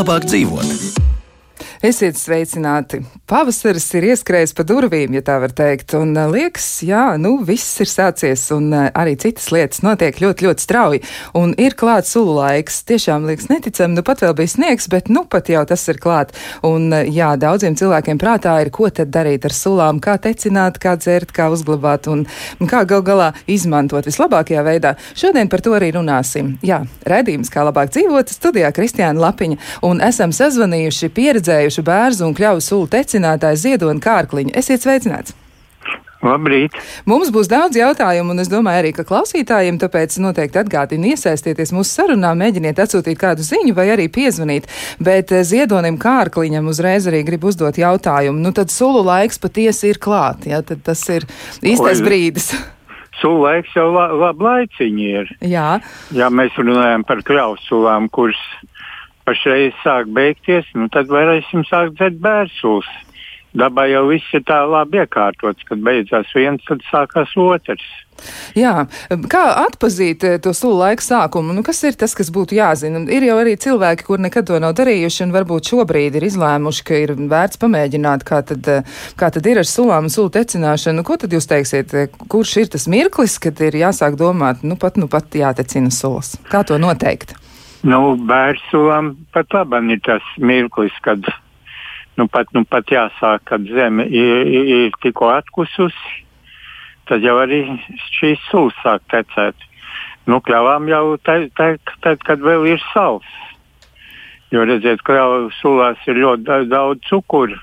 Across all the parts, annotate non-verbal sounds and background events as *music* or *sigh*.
Labāk dzīvot? Esiet sveicināti! Pavasaris ir ieskrējis pa durvīm, ja tā var teikt, un liekas, jā, nu viss ir sācies, un arī citas lietas notiek ļoti, ļoti strauji, un ir klāts sulu laiks. Tiešām liekas neticami, nu pat vēl bija sniegs, bet nu pat jau tas ir klāt. Un jā, daudziem cilvēkiem prātā ir, ko tad darīt ar sulām, kā tecināt, kā dzert, kā uzglabāt un, un kā gal galā izmantot vislabākajā veidā. Šodien par to arī runāsim. Jā, redzījums, kā labāk dzīvot, studijā Kristiāna Lapiņa, un esam sazvanījuši pieredzējuši dzirdējuši bērnu un kļuvu sulu tecinātāju Ziedonu Kārkliņu. Esiet sveicināts! Labrīt! Mums būs daudz jautājumu, un es domāju arī, ka klausītājiem tāpēc noteikti atgādina iesaistieties mūsu sarunā, mēģiniet atsūtīt kādu ziņu vai arī piezvanīt. Bet eh, Ziedonim Kārkliņam uzreiz arī grib uzdot jautājumu. Nu tad sulu laiks patiesi ir klāt, jā, tad tas ir īstais Oi. brīdis. Sulu laiks jau la, labi laiciņi ir. Jā. Jā, mēs runājam par kļausulām, kuras pašreiz sāk beigties, nu tad varēsim sākt dzert bērsus. Dabā jau viss ir tā labi iekārtots, kad beidzās viens, tad sākās otrs. Jā, kā atpazīt eh, to sulu laiku sākumu? Nu, kas ir tas, kas būtu jāzina? Ir jau arī cilvēki, kur nekad to nav darījuši, un varbūt šobrīd ir izlēmuši, ka ir vērts pamēģināt, kā tad, eh, kā tad ir ar sulām un sulu tecināšanu. Ko tad jūs teiksiet? Kurš ir tas mirklis, kad ir jāsāk domāt, nu pat, nu pat jātecina sulas? Kā to noteikt? Nu, bērsulam pat labam ir tas mirklis, kad nu, pat, nu, pat jāsāk, kad zeme ir, ir, ir tikko atkususi, tad jau arī šīs sulas sāk tecēt. Nu, kļavām jau tad, tad, tad, kad vēl ir sals. Jo, redziet, kļavu sulās ir ļoti daudz cukuru,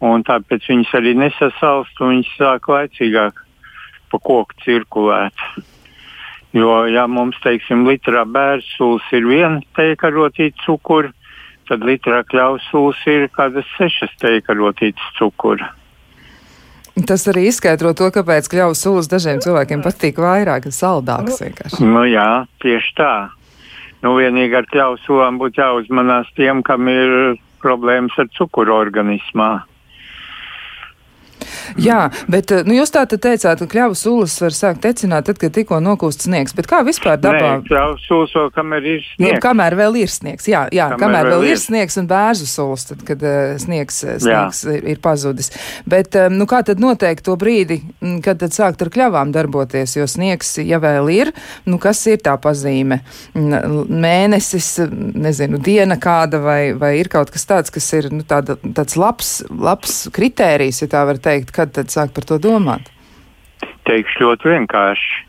un tāpēc viņas arī nesasalst, un viņas sāk laicīgāk pa koku cirkulēt. Jo, ja mums, teiksim, litrā bērns ir viena teika rotīta cukura, tad litrā kļausūs ir kādas sešas teika rotītas cukura. Tas arī izskaidro to, kāpēc kļavas sūkļus dažiem cilvēkiem patīk vairāk, saldāks vienkārši. Nu jā, tieši tā. Nu, vienīgi ar kļavas sūkļiem būtu jāuzmanās tiem, kam ir problēmas ar cukuru organismā. Jā, bet eh, nu, jūs tā teicāt, ka kļavu sulas var sākt tecināt, tad, kad tikko nokūst sniegs. Bet kā vispār dabā? Nē, kļavu sulas vēl kamēr ir sniegs. Jā, kamēr vēl ir sniegs, jā, jā kamēr, kamēr vēl ir sniegs un bērzu sulas, tad, kad uh, sniegs, eh, sniegs jā. ir pazudis. Bet, um, nu, kā tad noteikt to brīdi, mm, kad tad sākt ar kļavām darboties, jo sniegs, ja vēl ir, nu, kas ir tā pazīme? Mēnesis, nezinu, diena kāda vai, vai ir kaut kas tāds, kas ir, nu, tāda, tāds labs, labs kritērijs, ja tā var teikt kad tad sāk par to domāt? Teikšu ļoti vienkārši.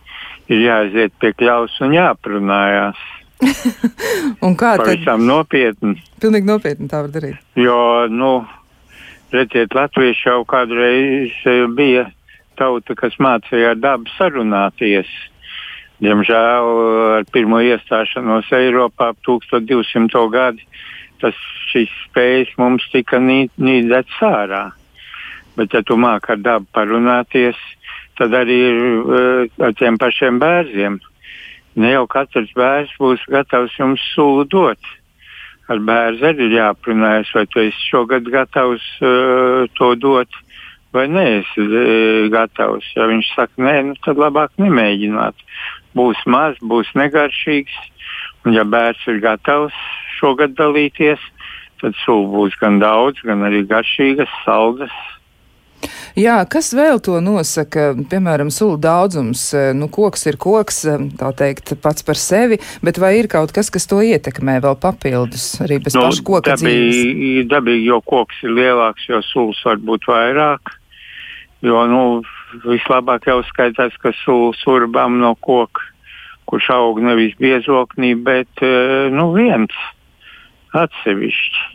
Ir jāaiziet pie kļaus un jāprunājās. *laughs* un kā tad? Pavisam nopietni. Pilnīgi nopietni tā var darīt. Jo, nu, redziet, latvieši jau kādreiz eh, bija tauta, kas mācīja ar dabu sarunāties. Diemžēl ar pirmo iestāšanos Eiropā ap 1200. gadu tas šīs spējas mums tika nīdēts ārā. Bet, ja tu māki ar dabu parunāties, tad arī ir uh, ar tiem pašiem bērniem. Ne jau katrs bērns būs gatavs jums sulu dot. Ar bērnu arī ir jāprunājas, vai tu esi šogad gatavs uh, to dot, vai nē, esi uh, gatavs. Ja viņš saka, nē, nu, tad labāk nemēģināt. Būs maz, būs negaršīgs. Un, ja bērns ir gatavs šogad dalīties, tad sula būs gan daudz, gan arī garšīgas, saldas. Jā, kas vēl to nosaka? Piemēram, sulu daudzums. E, nu, koks ir koks, e, tā teikt, pats par sevi, bet vai ir kaut kas, kas to ietekmē vēl papildus arī bez nu, paša koka dabīgi? Dabīgi, jo koks ir lielāks, jo sulas var būt vairāk. Jo, nu, vislabāk jau skaitās, ka sulas urbām no koka, kurš aug nevis biezoknī, bet, e, nu, viens atsevišķi.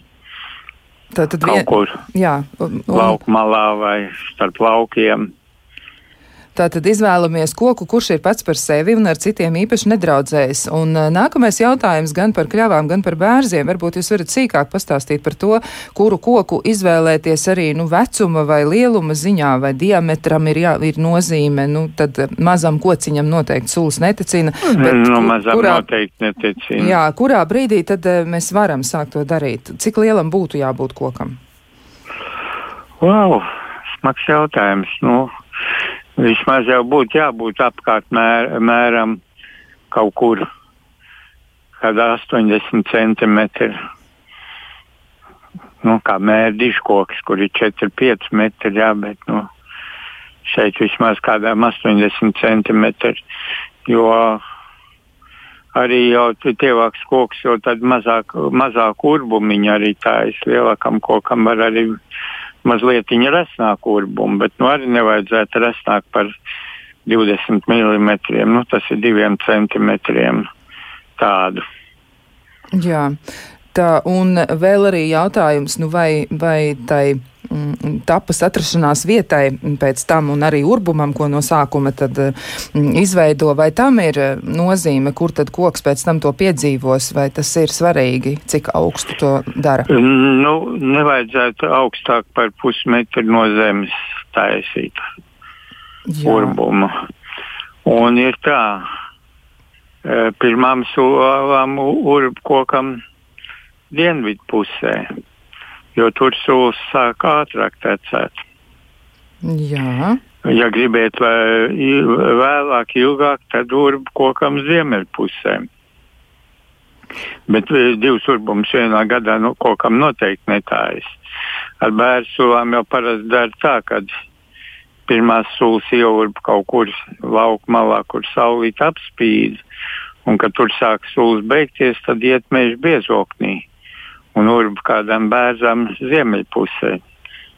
Tātad kaut vien... kur jā, un... lauku malā vai starp laukiem. Tātad izvēlamies koku, kurš ir pats par sevi un ar citiem īpaši nedraudzējas. Un nākamais jautājums gan par kļavām, gan par bērziem. Varbūt jūs varat sīkāk pastāstīt par to, kuru koku izvēlēties arī nu, vecuma vai lieluma ziņā, vai diametram ir, jā, ir nozīme. Nu, tad mazam kociņam noteikti sulas neticina. Bet, nu, mazam kurā, noteikti neticina. Jā, kurā brīdī tad mēs varam sākt to darīt? Cik lielam būtu jābūt kokam? Wow, smags jautājums. Nu, Vismaz jau būtu jābūt apkārt mēr, mēram kaut kur kāda 80 centimetri. Nu, kā diškoks, kur ir 4-5 metri, jā, bet nu, šeit vismaz kādām 80 centimetri. Jo arī jau tievāks koks, jo tad mazāk, mazāk urbumiņa arī tājas lielākam kokam var arī mazliet resnāku urbumu, bet nu, arī nevajadzētu resnāk par 20 mm. Nu, tas ir diviem centimetriem tādu. Jā, un vēl arī jautājums, nu vai, vai tai mm, tapas atrašanās vietai pēc tam un arī urbumam, ko no sākuma tad mm, izveido, vai tam ir nozīme, kur tad koks pēc tam to piedzīvos, vai tas ir svarīgi, cik augstu to dara? Nu, nevajadzētu augstāk par pusmetru no zemes taisīt Jā. urbumu. Un ir tā, e, pirmām solām urbkokam dienvidu pusē jo tur sūs sāk ātrāk tecēt. Jā. Ja gribiet vēlāk, ilgāk, tad urbu kokam ziemeļpusē. Bet e, divus urbumus vienā gadā nu, kokam noteikti netājas. Ar bērnu sulām jau parasti dara tā, ka pirmās sulas ieurba kaut kur lauka malā, kur saulīt apspīd, un kad tur sāk sulas beigties, tad iet meža biezoknī un urbu kādam bērzam ziemeļpusē.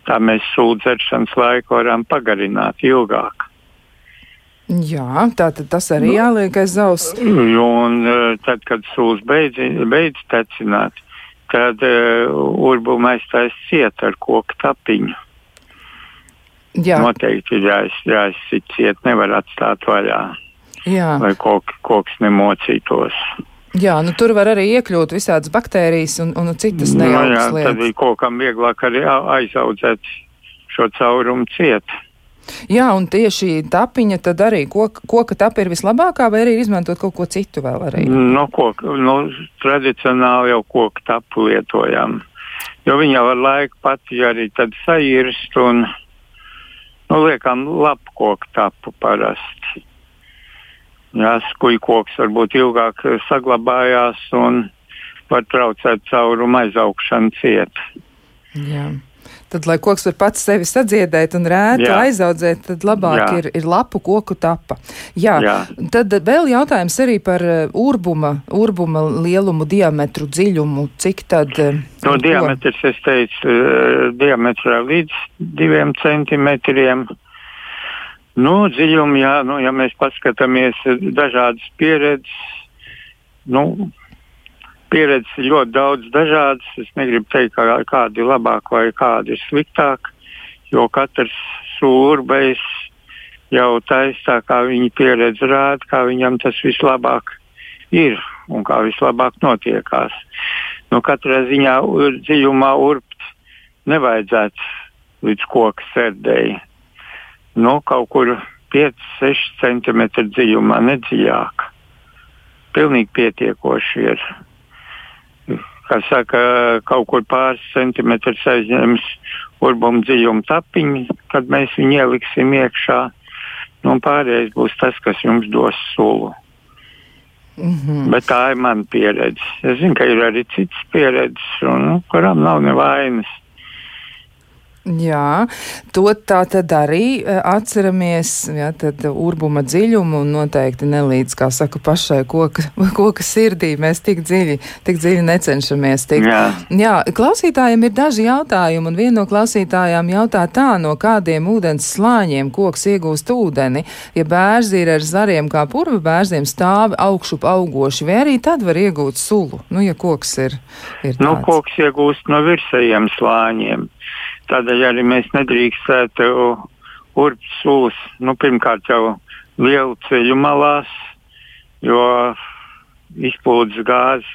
Tā mēs sūdzeršanas laiku varam pagarināt ilgāk. Jā, tā tad tas arī nu, jāliek aiz auss. Un e, tad, kad sūds beidz, beidz tecināt, tad uh, urbuma aizstājas ciet ar koku tapiņu. Jā. Noteikti ir jāiz, jāizsit ciet, nevar atstāt vaļā. Jā. Lai kok, koks nemocītos. Jā, nu tur var arī iekļūt visādas baktērijas un, un citas nu nejaukas no, jā, lietas. Tad ir kaut kam vieglāk arī aizaudzēt šo caurumu ciet. Jā, un tieši tapiņa tad arī koka, koka tapa ir vislabākā, vai arī izmantot kaut ko citu vēl arī? Nu, koka, nu, tradicionāli jau koka tapu lietojam, jo viņa var laiku pati arī tad sairst un, nu, liekam, lapu koka tapu parasti. Skujkoks varbūt ilgāk saglabājās un var traucēt caurumu aizaugšanu ciet. Jā. Tad, lai koks var pats sevi sadziedēt un rētu Jā. aizaudzēt, tad labāk Jā. ir, ir lapu koku tapa. Jā. Jā. Tad vēl jautājums arī par uh, urbuma, urbuma lielumu, diametru, dziļumu. Cik tad? Uh, no diametrs, es teicu, uh, diametrā līdz diviem centimetriem. Uh, Nu, dziļumi, jā, nu, ja mēs paskatāmies dažādas pieredzes, nu, pieredzes ir ļoti daudz dažādas. Es negribu teikt, ka kāda ir labāka vai kāda ir sliktāka, jo katrs sūrbējs jau taisa tā, kā viņa pieredze rāda, kā viņam tas vislabāk ir un kā vislabāk notiekās. Nu, katrā ziņā dziļumā urbt nevajadzētu līdz koka sērdēji nu, kaut kur 5-6 cm dziļumā, nedziļāk. Pilnīgi pietiekoši ir. Kā saka, kaut kur pāris centimetrus aizņems urbuma dziļuma tapiņu, kad mēs viņu ieliksim iekšā. Nu, pārējais būs tas, kas jums dos sulu. Mm -hmm. Bet tā ir mana pieredze. Es zinu, ka ir arī citas pieredzes, un, nu, kurām nav nevainas. Jā, to tā tad arī e, atceramies, jā, tad urbuma dziļumu un noteikti nelīdz, kā saka, pašai koka, *laughs* koka sirdī. Mēs tik dziļi, tik dziļi necenšamies tikt. Jā. jā, klausītājiem ir daži jautājumi, un viena no klausītājām jautā tā, no kādiem ūdens slāņiem koks iegūst ūdeni. Ja bērzi ir ar zariem kā purva bērziem stāvi augšup augoši, vai arī tad var iegūt sulu, nu, ja koks ir, ir nu, tāds. Nu, koks iegūst no virsējiem slāņiem. Tādēļ arī mēs nedrīkstētu urpes sulas, nu, pirmkārt jau lielu ceļu malās, jo izplūdes gāzes,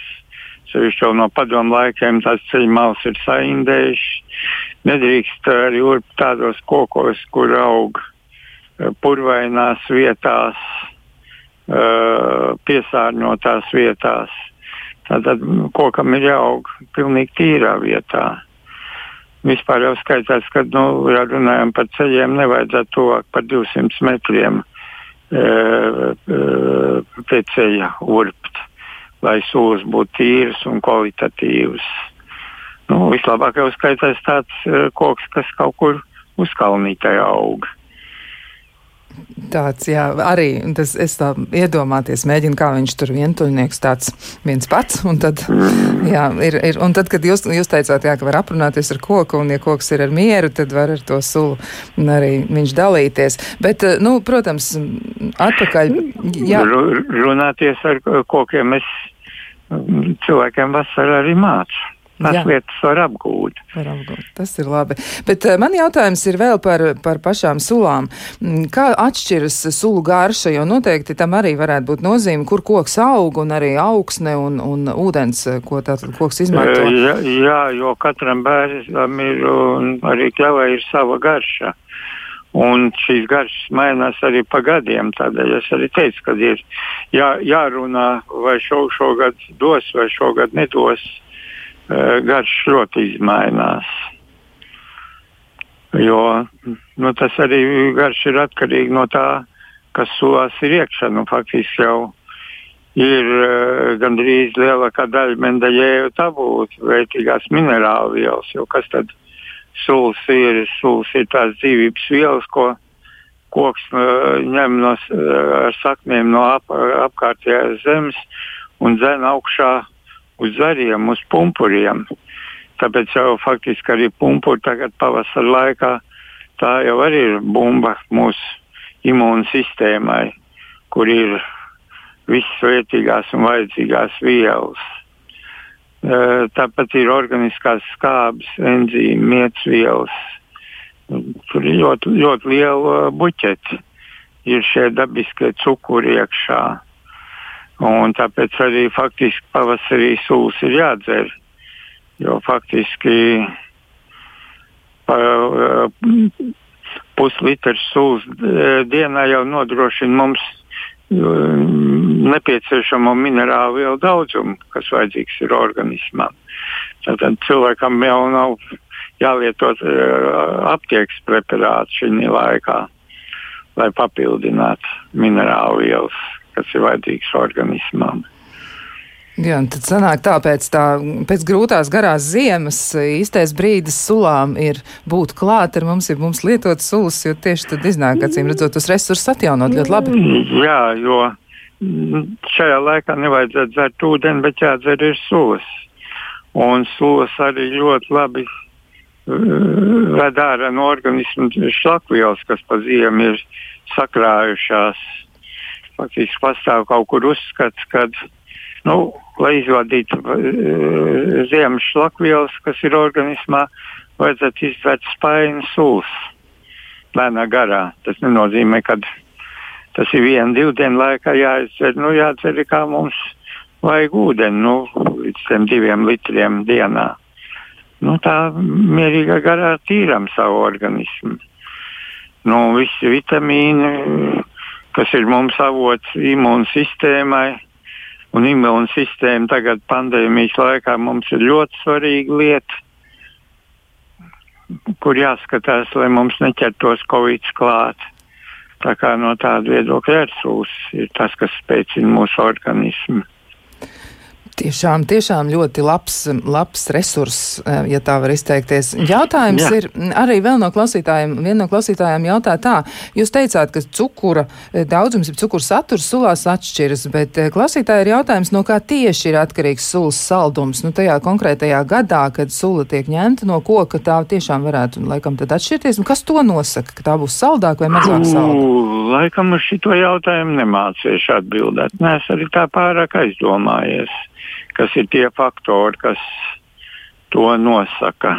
sevišķi jau no padomu laikiem, tās ceļu malas ir saindējušas. Nedrīkst arī urpt tādos kokos, kur aug uh, purvainās vietās, uh, piesārņotās vietās. Tātad kokam ir jāaug pilnīgi tīrā vietā. Vispār jau skaitās, ka, nu, ja runājam par ceļiem, nevajadzētu tuvāk par 200 metriem e, e, pie ceļa urbt, lai sūs būtu tīras un kvalitatīvas. Nu, vislabāk jau skaitās tāds e, koks, kas kaut kur uzkalnītē aug. Tāds, jā, arī tas, es tā iedomāties, mēģinu, kā viņš tur vientuļnieks tāds viens pats, un tad, jā, ir, ir, un tad, kad jūs, jūs teicāt, jā, ka var aprunāties ar koku, un ja koks ir ar mieru, tad var ar to sulu arī viņš dalīties. Bet, nu, protams, atpakaļ, jā. Runāties ar kokiem es cilvēkiem vasarā arī mācu. Tās Jā. lietas var apgūt. var apgūt. Tas ir labi. Bet uh, man jautājums ir vēl par, par pašām sulām. Mm, kā atšķiras sulu garša, jo noteikti tam arī varētu būt nozīme, kur koks aug un arī augsne un, un ūdens, eh, ko tātad koks izmanto. Jā, jā, jo katram bērnam ir arī kļavai ir sava garša. Un šīs garšas mainās arī pa gadiem. Tādēļ es arī teicu, ka ir jā, jārunā, vai šo, šogad dos, vai šogad nedos Eh, garš ļoti izmainās. Jo nu, tas arī garš ir atkarīgs no tā, kas sulās ir iekšā. Nu, faktiski jau ir uh, gandrīz lielākā daļa mendaļēju tabūtu, vērtīgās minerālu vielas. Kas tad sulas ir? Sulas ir tās dzīvības vielas, ko koks uh, ņem no, uh, ar saknēm no ap, apkārtējās zemes un dzen augšā uz zariem, uz pumpuriem. Tāpēc jau faktiski arī pumpuri tagad pavasara laikā tā jau arī ir bumba mūsu imūnsistēmai, kur ir visas vērtīgās un vajadzīgās vielas. Tāpat ir organiskās skābes, enzīmi, mietsvielas. Tur ir ļoti, ļoti liela buķete. Ir šie dabiskie cukuri iekšā. Un tāpēc arī faktiski pavasarī sūs ir jādzer. Jo faktiski pa, puslitrs sūs dienā jau nodrošina mums nepieciešamo minerālu vielu daudzumu, kas vajadzīgs ir organismam. Tad cilvēkam jau nav jālieto aptiekas preparāti šī laikā, lai papildinātu minerālu vielas kas ir vajadzīgs organismam. Jā, tad sanāk tā, pēc, tā, pēc grūtās garās ziemas īstais brīdis sulām ir būt klāt ar mums, ja mums lietot sulas, jo tieši tad iznāk, acīm redzot, tos resursus atjaunot ļoti labi. Jā, jo šajā laikā nevajadzētu dzert ūdeni, bet jādzer ir sulas. Un sulas arī ļoti labi uh, ved ārā no organismu šlakvielas, kas pa ziemu ir sakrājušās faktiski pastāv kaut kur uzskats, ka, nu, lai izvadītu uh, ziemas šlakvielas, kas ir organismā, vajadzētu izdzert spaiņu sūs lēnā garā. Tas nenozīmē, ka tas ir viena, divu dienu laikā jāizdzer, nu, jādzer kā mums vajag ūdeni, nu, līdz tiem diviem litriem dienā. Nu, tā mierīgā garā tīram savu organismu. Nu, visi vitamīni, kas ir mums avots imūnsistēmai. Un imūnsistēma tagad pandēmijas laikā mums ir ļoti svarīga lieta, kur jāskatās, lai mums neķertos covid klāt. Tā kā no tāda viedokļa ērsūs ir tas, kas spēcina mūsu organismu. Tiešām, tiešām ļoti labs, labs resurss, eh, ja tā var izteikties. Jautājums Jā. ir arī vēl no klausītājiem. Viena no klausītājiem jautā tā, jūs teicāt, ka cukura eh, daudzums, cukura saturs sulās atšķiras, bet eh, klausītāji ir jautājums, no kā tieši ir atkarīgs sulas saldums. Nu, tajā konkrētajā gadā, kad sula tiek ņemta no koka, tā tiešām varētu, laikam, tad atšķirties. Un kas to nosaka, ka tā būs saldāka vai mazāk salda? Laikam uz šito jautājumu nemācīšu atbildēt. Nē, es arī tā pārāk aizdomājies kas ir tie faktori, kas to nosaka.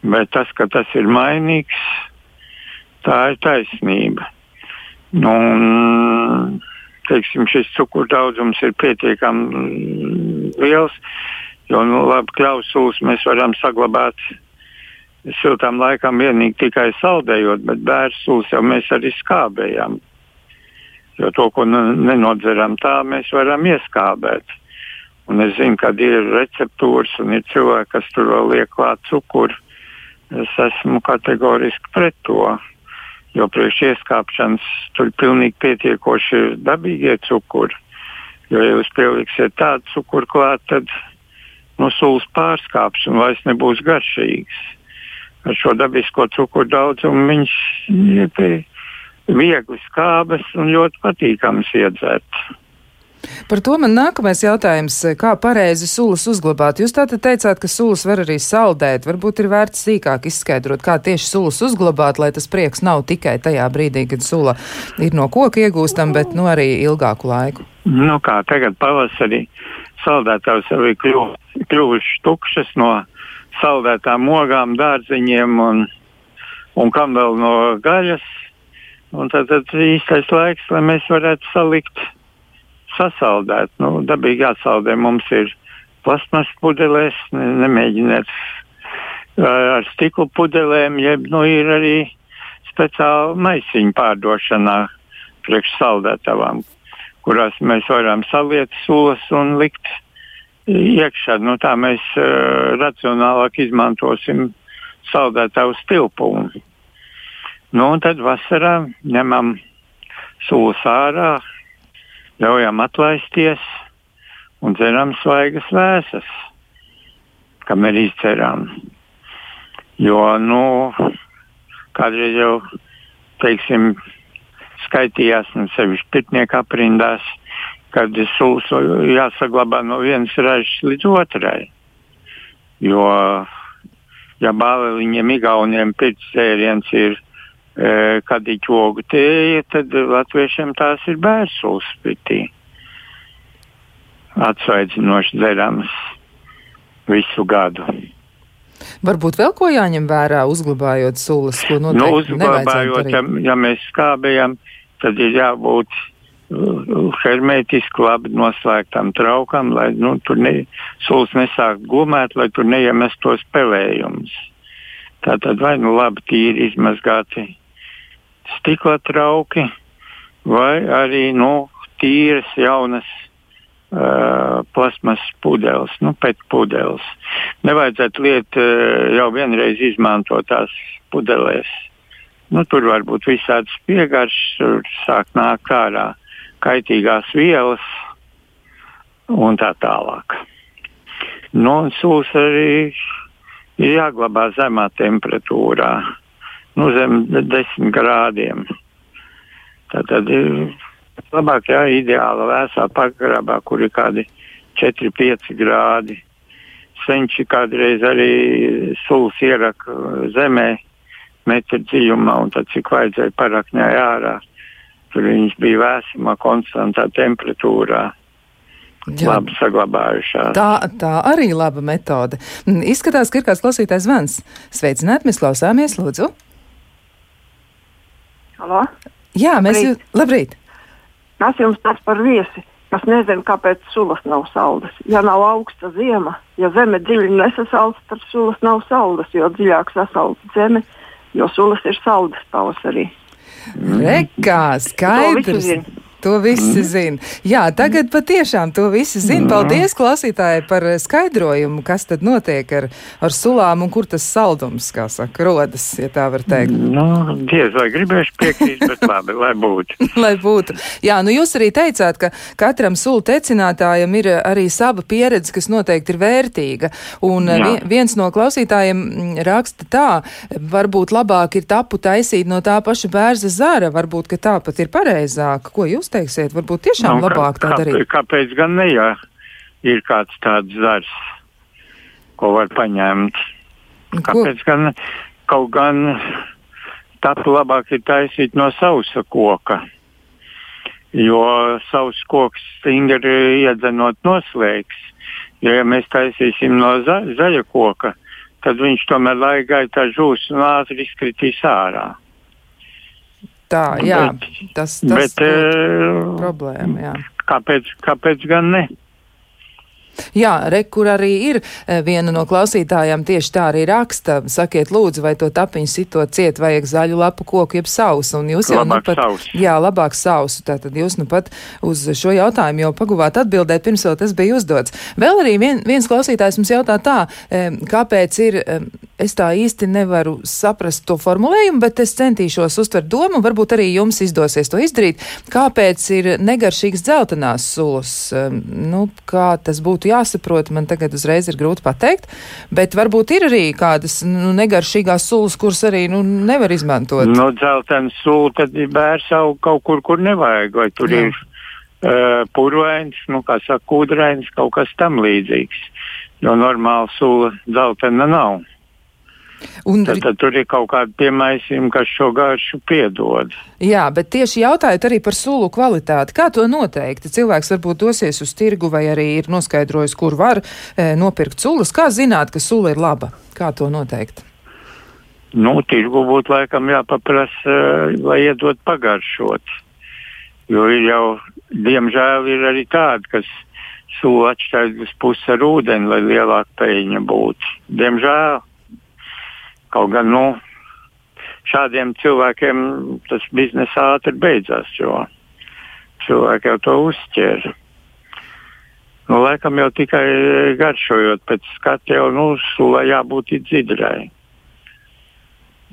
Bet tas, ka tas ir mainīgs, Tā ir taisnība. Nu, un, teiksim, šis cukuru daudzums ir pietiekami liels, jo nu, labi klausulas mēs varam saglabāt siltām laikām vienīgi tikai saldējot, bet bērsulas jau mēs arī skābējam. Jo to, ko nenodzeram tā, mēs varam ieskābēt. Un es zinu, ka ir receptūras un ir cilvēki, kas tur vēl liek klāt cukuru. Es esmu kategoriski pret to. Jo priekš ieskāpšanas tur pilnīgi pietiekoši ir dabīgie cukuri. Jo, ja jūs pieliksiet tādu cukuru klāt, tad no sulas pārskāps un vairs nebūs garšīgs. Ar šo dabisko cukuru daudzumu viņš ir viegli skābes un ļoti patīkams iedzert. Par to man nākamais jautājums, kā pareizi sulas uzglabāt. Jūs tātad teicāt, ka sulas var arī saldēt. Varbūt ir vērts sīkāk izskaidrot, kā tieši sulas uzglabāt, lai tas prieks nav tikai tajā brīdī, kad sula ir no koka iegūstam, bet nu arī ilgāku laiku. Nu kā tagad pavasarī saldētājs arī kļuvuši tukšas no saldētām ogām, dārziņiem un, un kam vēl no gaļas Un tad, tad īstais laiks, lai mēs varētu salikt, sasaldēt. Nu, dabīgi jāsaldē mums ir plasmas pudelēs, ne, nemēģiniet ar stikla pudelēm, jeb nu, ir arī speciāli maisiņu pārdošanā priekš saldētavām, kurās mēs varam saliet sulas un likt iekšā. Nu, tā mēs uh, racionālāk izmantosim saldētavu stilpumu. Nu, un tad vasarā ņemam sūs ārā, ļaujam atlaisties un dzeram svaigas vēsas, kamēr izceram. Jo, nu, kādreiz jau, teiksim, skaitījās, nu, sevišķi pitnieku aprindās, kad sūs jāsaglabā no vienas ražas līdz otrai. Jo, ja bāliņiem, igauniem pirts ir kad ir ķogu tēja, tad latviešiem tās ir bērsulas spritī. Atsvaidzinoši dzerams visu gadu. Varbūt vēl ko jāņem vērā, uzglabājot sulas, ko noteikti nu, uzglabājot, ja, ja mēs skābējam, tad ir jābūt hermētiski labi noslēgtam traukam, lai nu, tur ne, sulas nesāk gumēt, lai tur neiemestos pelējumus. Tā tad vai nu labi tīri izmazgāti stikla trauki vai arī nu, tīras, jaunas uh, plasmas pudeles, nu, pēc pudeles. Nevajadzētu liet uh, jau vienreiz izmantotās pudelēs. Nu, tur var būt visādas piegaršas, tur sāk nākt ārā kaitīgās vielas un tā tālāk. Nu, sūs arī ir jāglabā zemā temperatūrā nu, zem desmit grādiem. Tātad ir labāk, jā, ideāla vēsā pagrabā, kur ir kādi 4-5 grādi. Senči kādreiz arī sulas ieraka zemē, metru dziļumā, un tad cik vajadzēja parakņāja ārā. Tur viņas bija vēsumā, konstantā temperatūrā. Jā. Labi saglabājušās. Tā, tā arī laba metode. Izskatās, ka ir kāds klausītājs zvans. Sveicināti, mēs klausāmies, lūdzu. Halo? Jā, mēs jau labrīt. Mēs jums tāds par viesi. Es nezinu, kāpēc sulas nav saldas. Ja nav augsta ziema, ja zeme dziļi nesasaldas, tad sulas nav saldas, jo dziļāk sasalda zeme, jo sulas ir saldas pavasarī. Rekā, skaidrs. To visi zina. Jā, tagad patiešām to visi zina. Paldies, klausītāji, par skaidrojumu, kas tad notiek ar, ar sulām un kur tas saldums, kā saka, rodas, ja tā var teikt. Nu, diez vai gribēšu piekrist, bet labi, lai būtu. *laughs* lai būtu. Jā, nu jūs arī teicāt, ka katram sulu tecinātājam ir arī sava pieredze, kas noteikti ir vērtīga. Un Jā. viens no klausītājiem mm, raksta tā, varbūt labāk ir tapu taisīt no tā paša bērza zara, varbūt, ka tā pat ir pareizāk. Ko jūs izteiksiet? Varbūt tiešām nu, labāk tā darīt. Kāpēc gan ne, ja ir kāds tāds zars, ko var paņemt? Kāpēc ko? gan kaut gan tapu labāk ir taisīt no sausa koka? Jo savs koks stingri iedzenot noslēgs. Jo, ja mēs taisīsim no za zaļa koka, tad viņš tomēr laikā tā žūs un ātri izkritīs ārā. Tā, jā, Bet- tas, tas Bet, eh, problēma, jā. kāpēc, kāpēc gan ne? Jā, re, kur arī ir eh, viena no klausītājām tieši tā arī raksta. Sakiet, lūdzu, vai to tapiņu sitot ciet, vajag zaļu lapu koku, jeb sausu. Un jūs jau nu Labāk pat, sausu. jā, labāk sausu. Tātad jūs nu pat uz šo jautājumu jau paguvāt atbildēt, pirms vēl tas bija uzdots. Vēl arī vien, viens klausītājs mums jautā tā, em, kāpēc ir, em, es tā īsti nevaru saprast to formulējumu, bet es centīšos uztvert domu, varbūt arī jums izdosies to izdarīt. Kāpēc ir negaršīgs dzeltenās sulas? Nu, kā tas būtu jāsaprot, man tagad uzreiz ir grūti pateikt, bet varbūt ir arī kādas nu, negaršīgās sulas, kuras arī nu, nevar izmantot. No dzeltenas sula tad ir bērs aug kaut kur, kur nevajag, vai tur Jā. ir uh, purvains, nu, kā saka, kūdrains, kaut kas tam līdzīgs. Jo normāla sula dzeltena nav. Un, Tad, tad tur ir kaut kāda piemaisījuma, kas šo garšu piedod. jā, bet tieši jautājot arī par sulu kvalitāti, kā to noteikt? Cilvēks varbūt dosies uz tirgu vai arī ir noskaidrojis, kur var e, nopirkt sulas. Kā zināt, ka sula ir laba? Kā to noteikt? Nu, tirgu būtu laikam jāpaprasa, lai iedod pagaršot. Jo ir jau, diemžēl, ir arī tādi, kas sula atšķaidz uz pusi ar ūdeni, lai lielāka peļņa būtu. Diemžēl. Kaut gan, nu, šādiem cilvēkiem tas biznesa ātri beidzās, jo cilvēki jau to uzķēra. Nu, laikam jau tikai garšojot pēc skata, jau nu, sulai jābūt it dzidrai.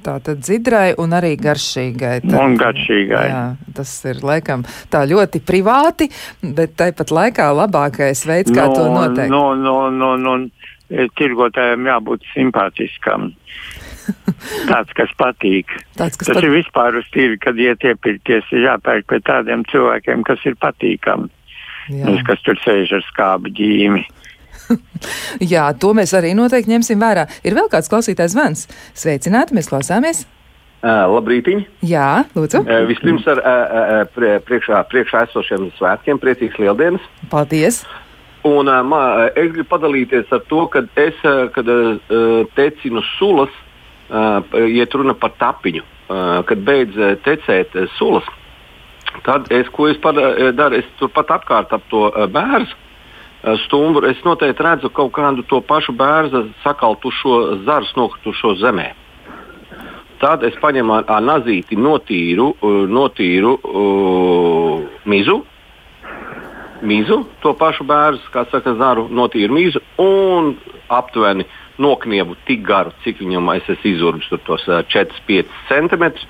Tā tad dzidrai un arī garšīgai. Tad, Un garšīgai. Jā, tas ir laikam tā ļoti privāti, bet tāpat laikā labākais veids, kā to noteikt. No, no, no, no, tirgotājiem jābūt simpātiskam. *laughs* Tāds, kas patīk. Tāds, kas Tas pat- ir vispār uz tīri, kad iet iepirkties, ir jāpērk pie tādiem cilvēkiem, kas ir patīkami. Jā. Nevis, kas tur sēž ar skābi ģīmi. *laughs* Jā, to mēs arī noteikti ņemsim vērā. Ir vēl kāds klausītājs zvans. Sveicināti, mēs klausāmies. Uh, Labrītiņ! Jā, lūdzu. Uh, vispirms ar uh, uh, prie, priekšā, priekšā esošiem svētkiem, priecīgs lieldienas. Paldies. Un, uh, mā, es gribu padalīties ar to, ka es, uh, kad uh, tecinu sulas, uh, iet runa par tapiņu, uh, kad beidz uh, tecēt uh, sulas, tad es, ko es daru, es turpat apkārt ap to uh, bērnu uh, stumbru, es noteikti redzu kaut kādu to pašu bērnu sakaltušo zarus nokritušo zemē. Tad es paņemu ar, ar nazīti notīru, uh, notīru uh, mizu, mizu, to pašu bērnu, kā saka, zaru, notīru mizu un aptuveni nokniebu tik garu, cik viņam es esmu izurbis, tur tos uh, 4-5 centimetrus.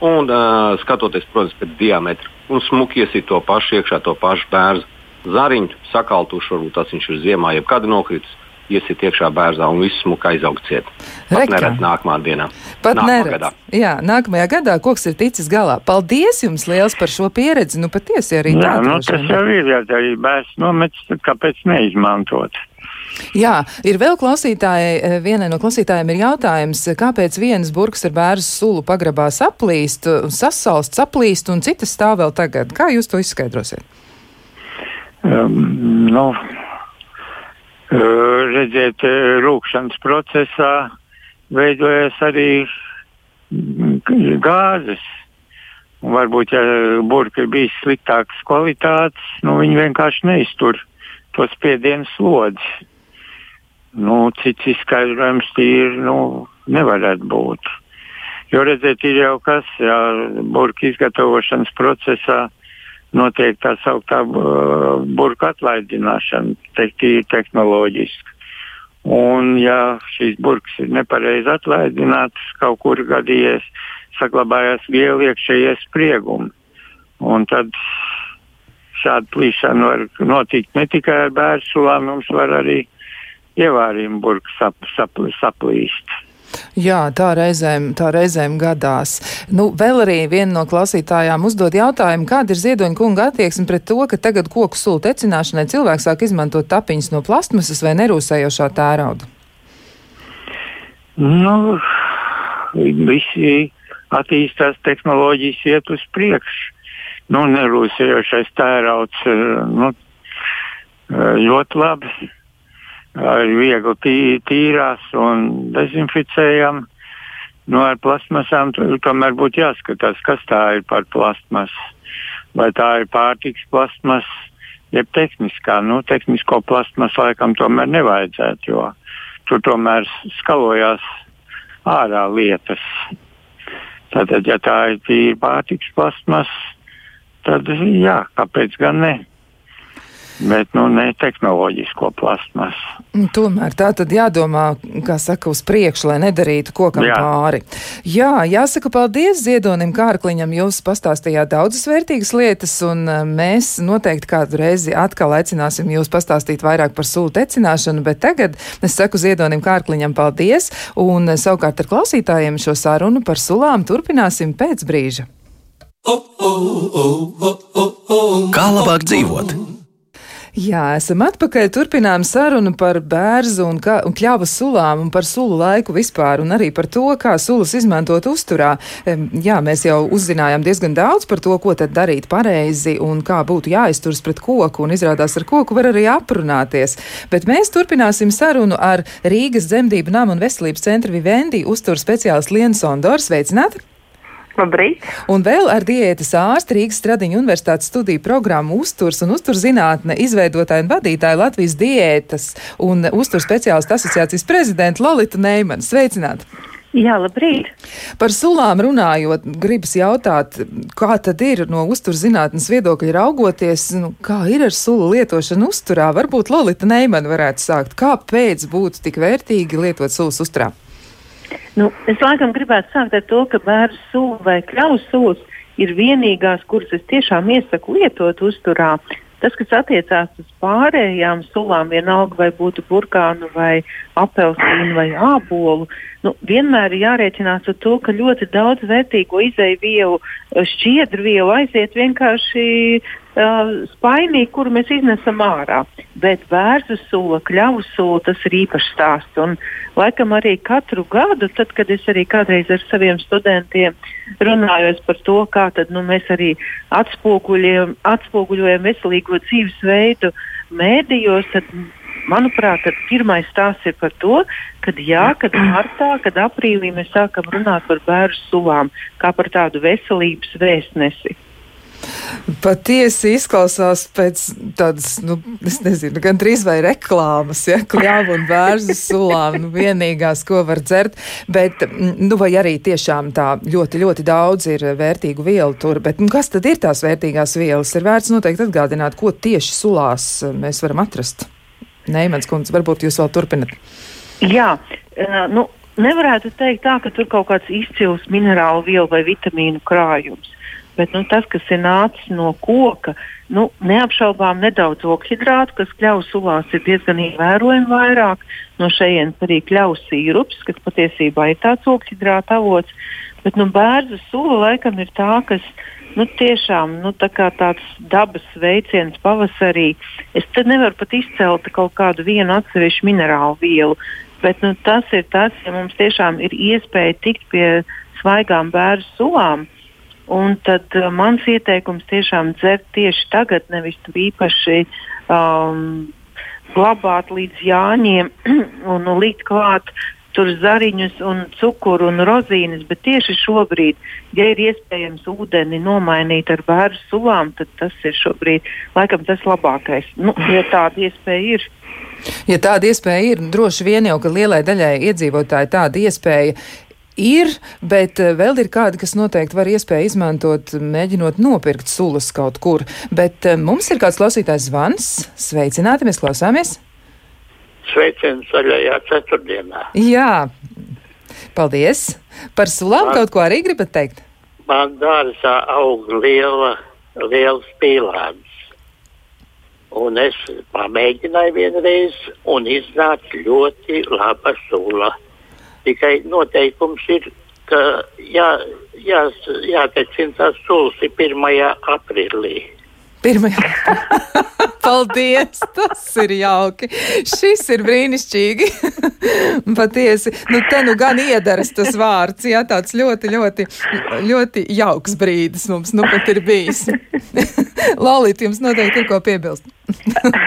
Un uh, skatoties, protams, pēc diametra, un smuki iesīt to pašu iekšā, to pašu bērnu zariņu, sakaltušu, varbūt tas viņš ir ziemā, jeb kad nokritis, iesiet iekšā bērzā un viss smuka aizaug ciet. Pat Rekā. neredz nākamā dienā. Pat Nākamā neredz. gadā. Jā, nākamajā gadā koks ir ticis galā. Paldies jums liels par šo pieredzi. Nu, patiesi arī Jā, tā. nu, tas jau ir, ja arī bērns nomets, kāpēc neizmantot? Jā, ir vēl klausītājai, eh, vienai no klausītājiem ir jautājums, kāpēc vienas burkas ar bērnu sulu pagrabā saplīst, sasalst, saplīst un citas stāv vēl tagad. Kā jūs to izskaidrosiet? Um, nu, uh, redziet, uh, rūkšanas procesā veidojas arī gāzes. Varbūt, ja burka ir bijis sliktākas kvalitātes, nu, viņi vienkārši neiztur to spiedienu slodzi. Nu, cits izskaidrojums tīri nu, nevarētu būt. Jo, redziet, ir jau kas, ja burka izgatavošanas procesā notiek tā sauktā uh, burka atlaidināšana, tīri tehnoloģiski. Un, ja šīs burkas ir nepareizi atlaidinātas, kaut kur gadījies saglabājās viela iekšējie spriegumi. Un tad šāda plīšana var notikt ne tikai ar bērnu sulām, mums var arī ievārījuma burka sap, sap, saplīst. Jā, tā reizēm, tā reizēm gadās. Nu, vēl arī viena no klausītājām uzdod jautājumu, kāda ir ziedoņa kunga attieksme pret to, ka tagad koku sulu tecināšanai cilvēks sāk izmantot tapiņas no plastmasas vai nerūsējošā tērauda. Nu, visi attīstās tehnoloģijas iet uz priekšu. Nu, nerūsējošais tērauds eh, nu, eh, ļoti labi. Viegli tī, tīrās un dezinficējam. Nu, ar plasmasām tomēr būtu jāskatās, kas tā ir par plasmasu. Vai tā ir pārtiks plasmas, jeb tehniskā. Nu, tehnisko plasmasu laikam tomēr nevajadzētu, jo tur tomēr skalojās ārā lietas. Tātad, ja tā ir tīra pārtiks plasmas, tad jā, kāpēc gan ne? Bet nu, ne tehnoloģisko plasmasu. Nu, tomēr tā tad jādomā, kā saka, uz priekšu, lai nedarītu kokam Jā. pāri. Jā, jāsaka paldies Ziedonim Kārkliņam, jūs pastāstījāt daudzas vērtīgas lietas, un e, mēs noteikti kādu reizi atkal aicināsim jūs pastāstīt vairāk par sulu tecināšanu, bet tagad es saku Ziedonim Kārkliņam paldies, un e, savukārt ar klausītājiem šo sarunu par sulām turpināsim pēc brīža. Kā labāk dzīvot? Jā, esam atpakaļ. Turpinām sarunu par bērnu un, kā, un kļāvu sulām un par sulu laiku vispār, un arī par to, kā sulas izmantot uzturā. Jā, mēs jau uzzinājām diezgan daudz par to, ko tad darīt pareizi un kā būtu jāizturas pret koku, un izrādās ar koku var arī aprunāties. Bet mēs turpināsim sarunu ar Rīgas dzemdību namu un veselības centra Vivendi uzturu speciālistu Lienu Sondoru. Sveicināti! Labrīt. Un vēl ar diētas ārstu Rīgas Stradiņu universitātes studiju programmu uzturs un uzturzinātne izveidotāju un vadītāju Latvijas diētas un uzturs speciālistu asociācijas prezidentu Lolitu Neimanu. Sveicināti! Jā, labrīt. Par sulām runājot, gribas jautāt, kā tad ir no uzturzinātnes viedokļa raugoties, nu, kā ir ar sulu lietošanu uzturā? Varbūt Lolita Neimana varētu sākt. Kāpēc būtu tik vērtīgi lietot sulas uzturā? Nu, es laikam gribētu sākt ar to, ka bērnu sūkļi vai kļavas sūkļi ir vienīgās, kuras es tiešām iesaku lietot uzturā. Tas, kas attiecās uz pārējām sulām, vienalga vai būtu burkānu, vai apelsīnu, vai ābolu, nu, vienmēr ir jārēķinās ar to, ka ļoti daudz vērtīgo izēju vielu, šķiedru vielu aiziet vienkārši uh, spainī, kuru mēs iznesam ārā. Bet bērnu sula, kļavu sula, tas ir īpašs stāsts. Un, laikam arī katru gadu, tad, kad es arī kādreiz ar saviem studentiem runājos par to, kā tad, nu, mēs arī atspoguļojam, atspoguļojam veselīgo dzīvesveidu mēdījos, tad, manuprāt, pirmais stāsts ir par to, ka jā, kad martā, kad aprīlī mēs sākam runāt par bērnu sulām kā par tādu veselības vēstnesi. Patiesi izklausās pēc tādas, nu, es nezinu, gan drīz vai reklāmas, ja, kļāvu un bērzu sulām, nu, vienīgās, ko var dzert, bet, nu, vai arī tiešām tā ļoti, ļoti daudz ir vērtīgu vielu tur, bet, nu, kas tad ir tās vērtīgās vielas? Ir vērts noteikti atgādināt, ko tieši sulās mēs varam atrast. Neimans kundze, varbūt jūs vēl turpinat. Jā, uh, nu, nevarētu teikt tā, ka tur kaut kāds izcils minerālu vielu vai vitamīnu krājums bet nu, tas, kas ir nācis no koka, nu, neapšaubām nedaudz oksidrātu, kas kļaus sulās ir diezgan ievērojami vairāk. No šejienes arī kļaus sīrups, kas patiesībā ir tāds oksidrāta avots. Bet nu, bērnu sula laikam ir tā, kas nu, tiešām nu, tā tāds dabas veiciens pavasarī. Es te nevaru pat izcelt kaut kādu vienu atsevišķu minerālu vielu. Bet nu, tas ir tas, ja mums tiešām ir iespēja tikt pie svaigām bērnu sulām, Un tad uh, mans ieteikums tiešām dzert tieši tagad, nevis īpaši um, glabāt līdz jāņiem *clears throat* un nu, likt klāt tur zariņus un cukuru un rozīnes, bet tieši šobrīd, ja ir iespējams ūdeni nomainīt ar bērnu sulām, tad tas ir šobrīd laikam tas labākais. Nu, ja tāda iespēja ir. Ja tāda iespēja ir, droši vien jau, ka lielai daļai iedzīvotāji tāda iespēja ir, bet eh, vēl ir kādi, kas noteikti var iespēju izmantot, mēģinot nopirkt sulas kaut kur. Bet eh, mums ir kāds klausītājs zvans. Sveicināti, mēs klausāmies! Sveiciens zaļajā ceturtdienā. Jā, paldies! Par sulām man, kaut ko arī gribat teikt? Man dārzā aug liela, liels pīlāns. Un es pamēģināju vienreiz, un iznāca ļoti laba sula. Tikai noteikums ir, ka jā, jā, jātecina tās sulas 1. aprīlī. Pirmajā. *laughs* Paldies! Tas ir jauki. Šis ir brīnišķīgi. *laughs* Patiesi. Nu, te nu gan iedaras tas vārds. Jā, tāds ļoti, ļoti, ļoti jauks brīdis mums nu pat ir bijis. *laughs* Lalīt, jums noteikti ir ko piebilst.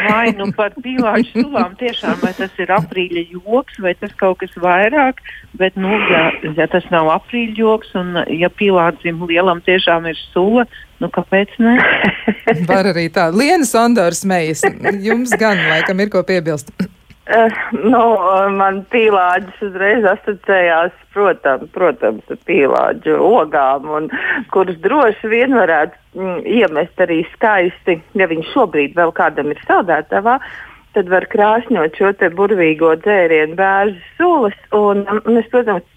Vai nu par pīlāģu sulām tiešām, vai tas ir aprīļa joks, vai tas kaut kas vairāk, bet, nu, ja, ja tas nav aprīļa joks un ja pīlādzim lielam tiešām ir sula, nu, kāpēc ne? *laughs* Var arī tā. Liena Sondors smējas. Jums gan, laikam, ir ko piebilst. Uh, nu, man pīlāģis uzreiz asociējās, protams, protams ar pīlāģu ogām, un, kuras droši vien varētu mm, iemest arī skaisti, ja viņš šobrīd vēl kādam ir saldētavā. Tad var krāšņot šo burvīgo dzērienu, bērnu sulas. Un, un es, protams,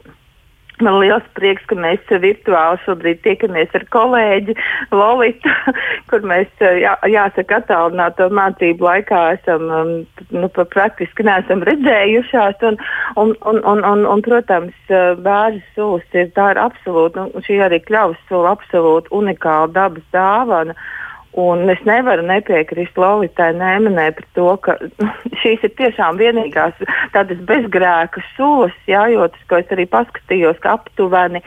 Man liels prieks, ka mēs virtuāli šobrīd tiekamies ar kolēģi Lolitu, *laughs* kur mēs, jā, jāsaka, attālināto mācību laikā esam, um, nu, praktiski neesam redzējušās. Un, un, un, un, un, un protams, bērnu sulas ir tā ir absolūti, nu, šī arī kļavas sula absolūti unikāla dabas dāvana. Un es nevaru nepiekrist Lolitai Nēmanē par to, ka *laughs* šīs ir tiešām vienīgās tādas bezgrēka sulas, jā, jo tas, ko es arī paskatījos, ka aptuveni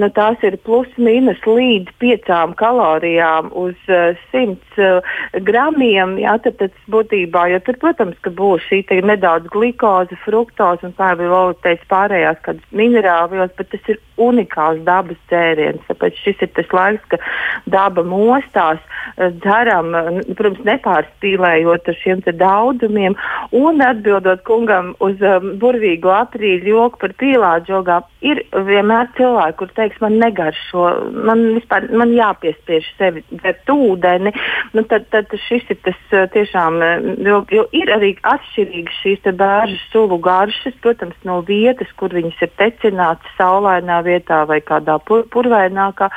nu, tās ir plus mīnus līdz piecām kalorijām uz uh, simts uh, gramiem. Jā, tad tas būtībā, jo tur, protams, ka būs šī nedaudz glikoze, fruktoze un tā bija Lolita teica pārējās kādas minerālvielas, bet tas ir unikāls dabas dzēriens. Tāpēc šis ir tas laiks, ka daba mostās. Uh, dzeram, protams, nepārspīlējot ar šiem daudzumiem, un atbildot kungam uz um, burvīgo aprīļu joku par pīlāģu jogām, ir vienmēr cilvēki, kur teiks, man negaršo, man vispār man jāpiespiež sevi dzert ūdeni. Nu, tad, tad šis ir tas uh, tiešām, uh, jo, jo ir arī atšķirīgas šīs bērnu sulu garšas, protams, no vietas, kur viņas ir tecinātas saulainā vietā vai kādā pur purvainākā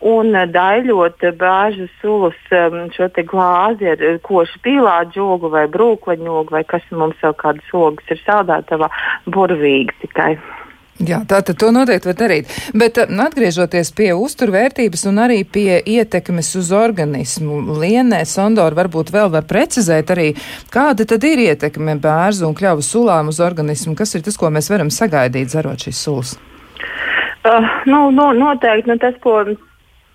un eh, daļot bāžu sulus um, šo glāzi ar eh, košu pīlāģu ogu vai brūkleņu ogu vai kas mums vēl kādas ogas ir saldētavā, burvīgi tikai. Jā, tā tad to noteikti var darīt. Bet eh, atgriežoties pie uzturvērtības un arī pie ietekmes uz organismu, Lienē Sondora varbūt vēl var precizēt arī, kāda tad ir ietekme bērzu un kļavu sulām uz organismu, kas ir tas, ko mēs varam sagaidīt, zarot šīs sulas? Uh, nu, nu, noteikti nu, tas, ko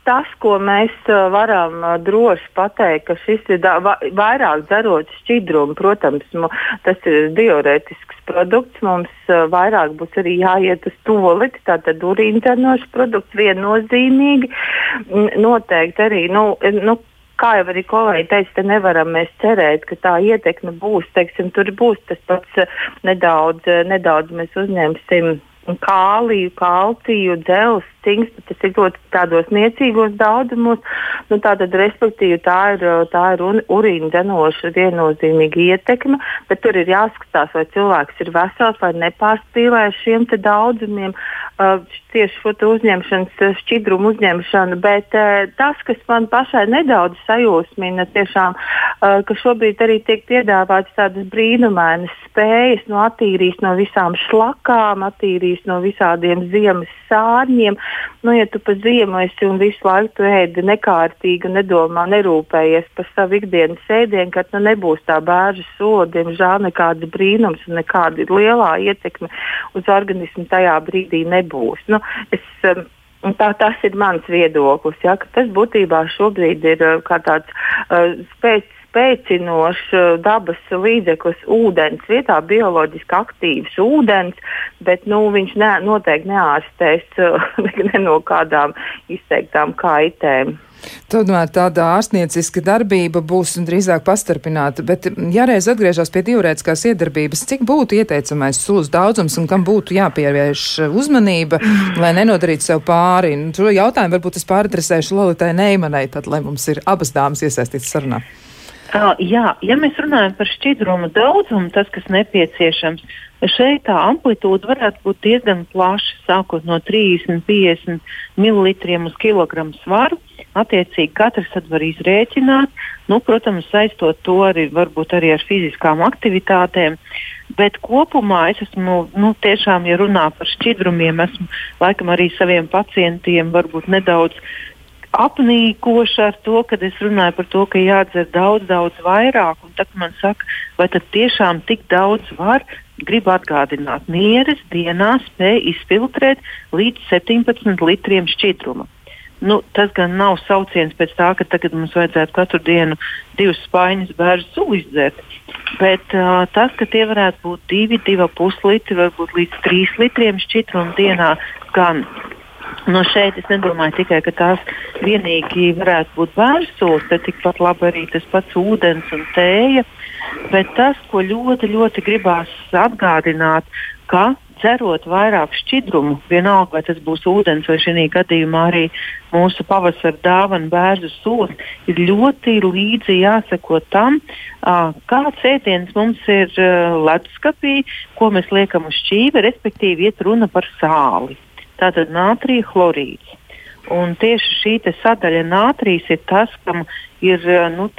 tas, ko mēs uh, varam uh, droši pateikt, ka šis ir vairāk dzerot šķidrumu, protams, tas ir diurētisks produkts. Mums uh, vairāk būs arī jāiet uz toliti, tātad urīnternošs produkts viennozīmīgi. Noteikti arī, nu, nu, kā jau arī kolēģi teica, te nevaram mēs cerēt, ka tā ietekme būs. Teiksim, tur būs tas pats nedaudz, nedaudz mēs uzņemsim kāliju, kalciju, dzelzs, stingstu, tas ir ļoti tādos niecīgos daudzumos. Nu, tātad, respektīvi, tā ir, tā ir urīna dzenoša viennozīmīga ietekme, bet tur ir jāskatās, vai cilvēks ir vesels vai nepārspīlē šiem daudzumiem, uh, tieši šo uzņemšanas šķidrumu uzņemšanu. Bet uh, tas, kas man pašai nedaudz sajūsmina, tiešām, uh, ka šobrīd arī tiek piedāvāts tādas brīnumainas spējas, no attīrīs no visām šlakām, attīrīs no visādiem ziemas sārņiem. Nu, ja tu pa ziemu esi un visu laiku ēdi nekārtīgi un nedomā, nerūpējies par savu ikdienas ēdienu, tad nu, nebūs tā bērnu soda, diemžēl nekāds brīnums un nekāda lielā ietekme uz organismu tajā brīdī nebūs. Nu, es, um, Tā, tas ir mans viedoklis. Ja, tas būtībā šobrīd ir uh, tāds uh, spēc, spēcinošs uh, dabas līdzeklis ūdens vietā, bioloģiski aktīvs ūdens, bet nu, viņš ne, noteikti neārstēs uh, *laughs* ne no kādām izteiktām kaitēm. Tomēr tāda ārstnieciska darbība būs drīzāk pastarpināta, bet ja reiz atgriežas pie divrētiskās iedarbības, cik būtu ieteicamais sulas daudzums un kam būtu jāpievērš uzmanība, lai nenodarītu sev pāri? Nu, šo jautājumu varbūt es pāradresēšu Lolitai Neimanai, tad, lai mums ir abas dāmas iesaistītas sarunā. Uh, jā, ja mēs runājam par šķidrumu daudzumu, tas, kas nepieciešams, šeit tā amplitūda varētu būt diezgan plaša, sākot no 30, 50 ml uz kilogramu svaru. Attiecīgi, katrs var izrēķināt, nu, protams, saistot to arī, arī ar fiziskām aktivitātēm. Bet kopumā es esmu, nu, tiešām, ja runā par šķidrumiem, esmu laikam arī saviem pacientiem varbūt nedaudz apnīkoša ar to, kad es runāju par to, ka jādzer daudz, daudz vairāk. Tad man saka, vai tad tiešām tik daudz var? Gribu atgādināt, nieres dienā spēj izfiltrēt līdz 17 litriem šķidruma. Nu, tas gan nav sauciens pēc tā, ka tagad mums vajadzētu katru dienu divas spaiņas bērnu sulu izdzert. Bet uh, tas, ka tie varētu būt divi, divi puslitri, varbūt līdz trīs litriem šķidruma dienā, gan No šeit es nedomāju tikai, ka tās vienīgi varētu būt bērnsolis, bet tikpat labi arī tas pats ūdens un tēja. Bet tas, ko ļoti, ļoti gribās atgādināt, ka dzerot vairāk šķidrumu, vienalga vai tas būs ūdens vai šī gadījumā arī mūsu pavasara dāvana bērnu sūs, ir ļoti līdzi jāseko tam, kāds ēdiens mums ir leduskapī, ko mēs liekam uz šķīve, respektīvi iet runa par sāli tātad nātrija chlorīds. Un tieši šī sadaļa nātrijas ir tas, kam ir nu,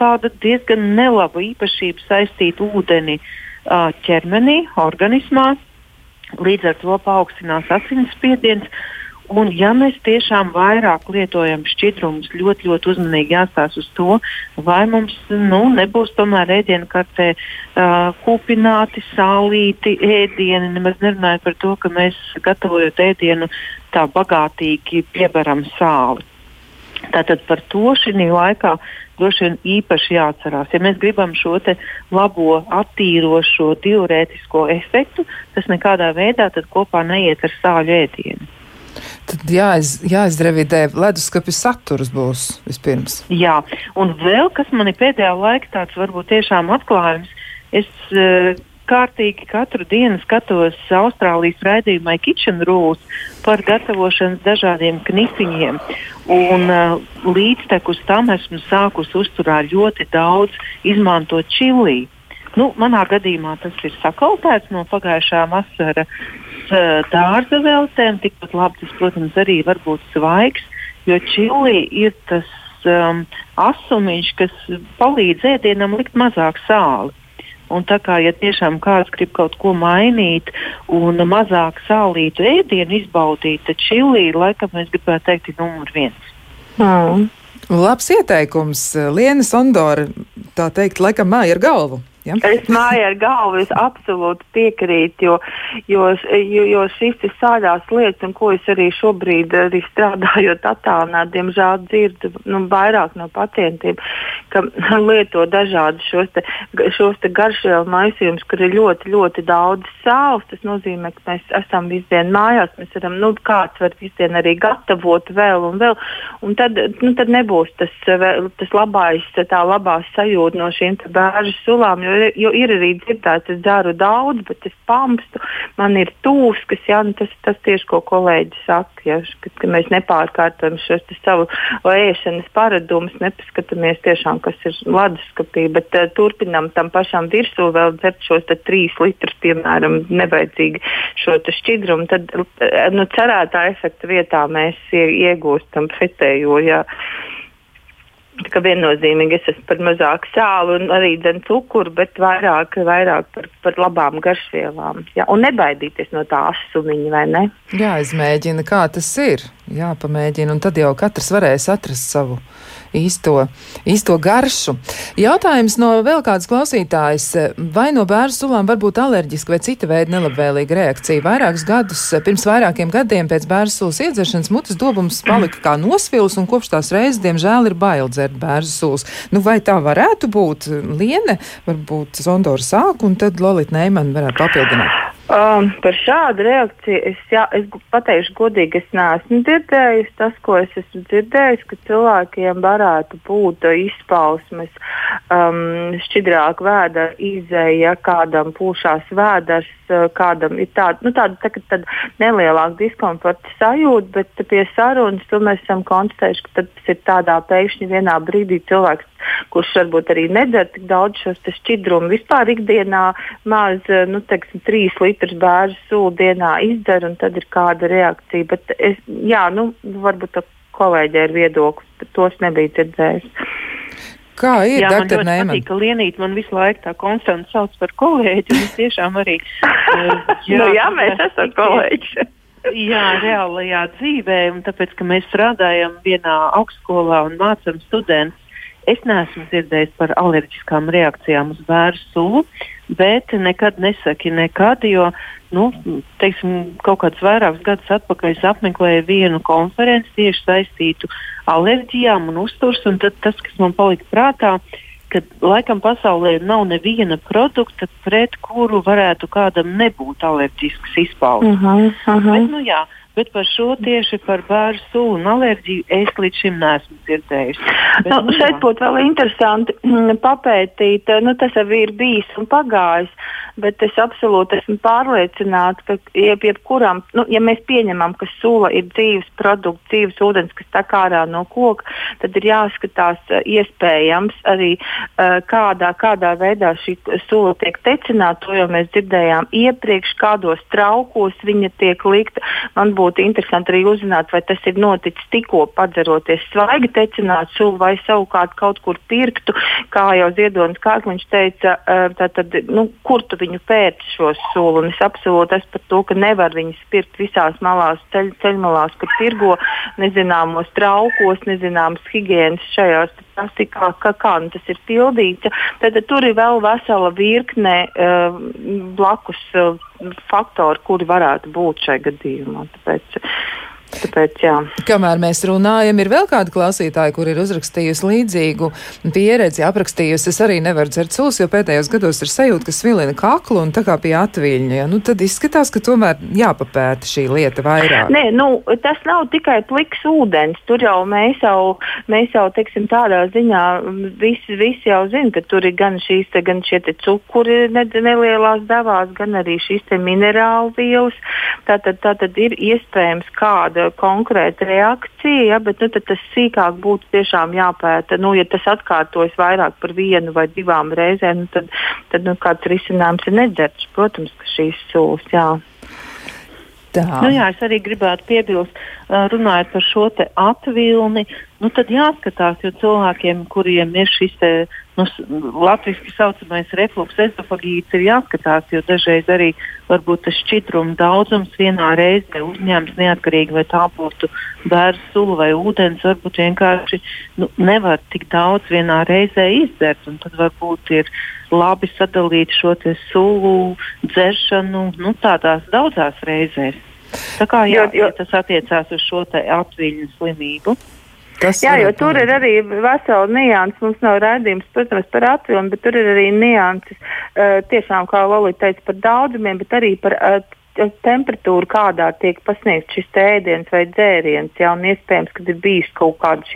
diezgan nelaba īpašība saistīt ūdeni uh, ķermenī, organismā. Līdz ar to paaugstinās asinsspiediens. Un, ja mēs tiešām vairāk lietojam šķidrumus, ļoti, ļoti uzmanīgi jāstāsta uz to, vai mums nu, nebūs tomēr ēdienkartē uh, kūpināti, sālīti ēdieni. Nemaz nerunājot par to, ka mēs gatavojot ēdienu tā bagātīgi pieberam sāli. Tātad par to šī laikā droši vien īpaši jāatcerās. Ja mēs gribam šo labo, attīrošo, diurētisko efektu, tas nekādā veidā kopā neiet ar sāļu ēdienu. Tad jāiz, jāizrevidē leduskapis saturs būs vispirms. Jā, un vēl kas man ir pēdējā laikā tāds varbūt tiešām atklājums. Es uh, kārtīgi katru dienu skatos Austrālijas raidījumā Kitchen Rules par gatavošanas dažādiem knifiņiem. Un uh, līdztekus tam esmu sākus uzturēt ļoti daudz izmantot čili. Nu, manā gadījumā tas ir sakautēts no pagājušā vasaras uh, dārza veltēm. Tikpat labi tas, protams, arī var būt svaigs, jo čili ir tas um, asumiņš, kas palīdz ēdienam likt mazāk sāli. Un tā kā ja tiešām kāds grib kaut ko mainīt un mazāk sālītu ēdienu izbaudīt, tad čili laikam mēs gribētu teikt, ir numur viens. Mm. Labs ieteikums. Liena Sondora, tā teikt, laikam māja ar galvu. Ja? Es māju ar galvu, es absolūti piekrītu, jo, jo, jo, jo šis ir sāļās lietas, un ko es arī šobrīd, arī strādājot attālināt, diemžēl dzirdu nu, vairāk no pacientiem, ka *laughs* lieto dažādus šos, te, šos te garšvielu maisījumus, kur ir ļoti, ļoti daudz sāls. Tas nozīmē, ka mēs esam visu dienu mājās, mēs varam, nu, kāds var visu dienu arī gatavot vēl un vēl, un tad, nu, tad nebūs tas, tas labais, tā labā sajūta no šīm bērnu sulām, jo jo, ir arī dzirdēts, es dzeru daudz, bet es pamstu, man ir tūskas, jā, nu tas, tas tieši, ko kolēģi saka, ja, ka, ka mēs nepārkārtojam šos savu ēšanas paradumus, nepaskatāmies tiešām, kas ir leduskapī, bet uh, turpinam tam pašam virsū vēl dzert šos trīs litrus, piemēram, nevajadzīgi šo šķidrumu, tad uh, nu, cerētā efekta vietā mēs iegūstam fetējo. Jā. Kā viennozīmīgi es esmu par mazāku sāli un arī dzen cukuru, bet vairāk, vairāk par, par labām garšvielām. Jā, un nebaidīties no tā asumiņa, vai ne? Jā, izmēģina, kā tas ir. Jāpamēģina, un tad jau katrs varēs atrast savu īsto, īsto garšu. Jautājums no vēl kādas klausītājas. Vai no bērnu sulām var būt alerģiska vai cita veida nelabvēlīga reakcija? Vairākus gadus, pirms vairākiem gadiem pēc bērnu sulas iedzeršanas mutes dobums palika kā nosvils, un kopš tās reizes, diemžēl, ir bail dzert bērnu sulas. Nu, vai tā varētu būt? Liene, varbūt Zondora sāk, un tad Lolita Neiman varētu papildināt. Um, par šādu reakciju es, jā, es pateikšu godīgi, es neesmu dzirdējusi. Tas, ko es esmu dzirdējusi, ka cilvēkiem varētu būt izpausmes, um, šķidrāk vēdera izēja, kādam pūšās vēders, uh, kādam ir tāda, nu, tāda tā, tāda nelielāka diskomforta sajūta, bet pie sarunas mēs esam konstatējuši, ka tas ir tādā pēkšņi vienā brīdī cilvēks kurš varbūt arī nedzer tik daudz šos šķidrumu. Vispār ikdienā maz nu, teiksim, 3 litrus bērnu sūdu dienā izdzer, un tad ir kāda reakcija. Bet es, jā, nu, varbūt kolēģi ir viedoklis, bet tos nebija dzirdējis. Kā ir? Jā, man ļoti Neiman. patīk, ka Lienīt man visu laiku tā konstanti sauc par kolēģi, un es tiešām arī. uh, *laughs* jā, nu, jā, mēs esam kolēģi. Jā, reālajā dzīvē, un tāpēc, ka mēs strādājam vienā augstskolā un mācām studentus, Es neesmu dzirdējis par alerģiskām reakcijām uz bērnu sulu, bet nekad nesaki nekad, jo nu, teiksim, kaut kādus vairākus gadus atpakaļ es apmeklēju vienu konferenci tieši saistītu alerģijām un uzturs, un tas, kas man palika prātā, ka laikam pasaulē nav neviena produkta, pret kuru varētu kādam nebūt alerģisks izpausmes. Uh -huh, uh -huh. Bet, nu, jā, Bet par šo tieši par bērnu un alerģiju es līdz šim neesmu dzirdējusi. Bet, nu, nu, šeit būtu vēl interesanti papētīt, nu, tas jau ir bijis un pagājis bet es absolūti esmu pārliecināta, ka jeb, jebkuram, nu, ja mēs pieņemam, ka sula ir dzīves produkts, dzīves ūdens, kas tek ārā no koka, tad ir jāskatās uh, iespējams arī uh, kādā, kādā veidā šī sula tiek tecināta. To jau mēs dzirdējām iepriekš, kādos traukos viņa tiek likta. Man būtu interesanti arī uzzināt, vai tas ir noticis tikko padzeroties svaigi tecināt sulu vai savukārt kaut kur pirktu, kā jau Ziedonis Kārkliņš teica, tātad, nu, kur tu viņu pēc šo sulu. Es absolūti esmu par to, ka nevar viņus pirkt visās malās, ceļ, ceļmalās, kur tirgo nezināmos traukos, nezināmas higiēnas šajās plastikā, kā, kā nu, tas ir pildīts. Tad, tur ir vēl vesela virkne uh, blakus uh, faktori, kuri varētu būt šajā gadījumā. Tāpēc, Tāpēc, jā. Kamēr mēs runājam, ir vēl kāda klausītāja, kur ir uzrakstījusi līdzīgu pieredzi, aprakstījusi. Es arī nevaru dzert sūs, jo pēdējos gados ir sajūta, ka svilina kaklu un tā kā pie atviļņa. Ja? Nu, tad izskatās, ka tomēr jāpapēta šī lieta vairāk. Nē, nu, tas nav tikai pliks ūdens. Tur jau mēs jau, mēs jau teiksim, tādā ziņā visi, visi jau zina, ka tur ir gan šīs te, gan šie cukuri ne, nelielās devās, gan arī šīs minerālu vielas. Tātad, tātad ir iespējams kāda konkrēta reakcija, ja, bet nu, tas sīkāk būtu tiešām jāpēta. Nu, ja tas atkārtojas vairāk par vienu vai divām reizēm, nu, tad, tad nu, kāds risinājums ir nedzerts. Protams, ka šīs sūs. Jā. Tā. Nu, jā, es arī gribētu piebilst, runājot par šo atvilni, nu, tad jāskatās, jo cilvēkiem, kuriem ir šis te, nu, latviešu saucamais reflux ezofagīts, ir jāskatās, jo dažreiz arī varbūt tas šķidruma daudzums vienā reizē uzņēmts neatkarīgi vai tā būtu bērnu sula vai ūdens, varbūt vienkārši nu, nevar tik daudz vienā reizē izdzert, un tad varbūt ir labi sadalīt šo sulu dzeršanu nu, tādās daudzās reizēs. Tā kā jā, jo, jo, ja tas attiecās uz šo atviļņu slimību. Tas Jā, jo tur ir arī vesela nianses. Mums nav raidījums, protams, par atvilni, bet tur ir arī nianses. Uh, tiešām, kā Lorija teica, par daudzumiem, bet arī par uh, temperatūra, kādā tiek pasniegts šis ēdiens vai dzēriens. Jā, un iespējams, ka ir bijis kaut kāds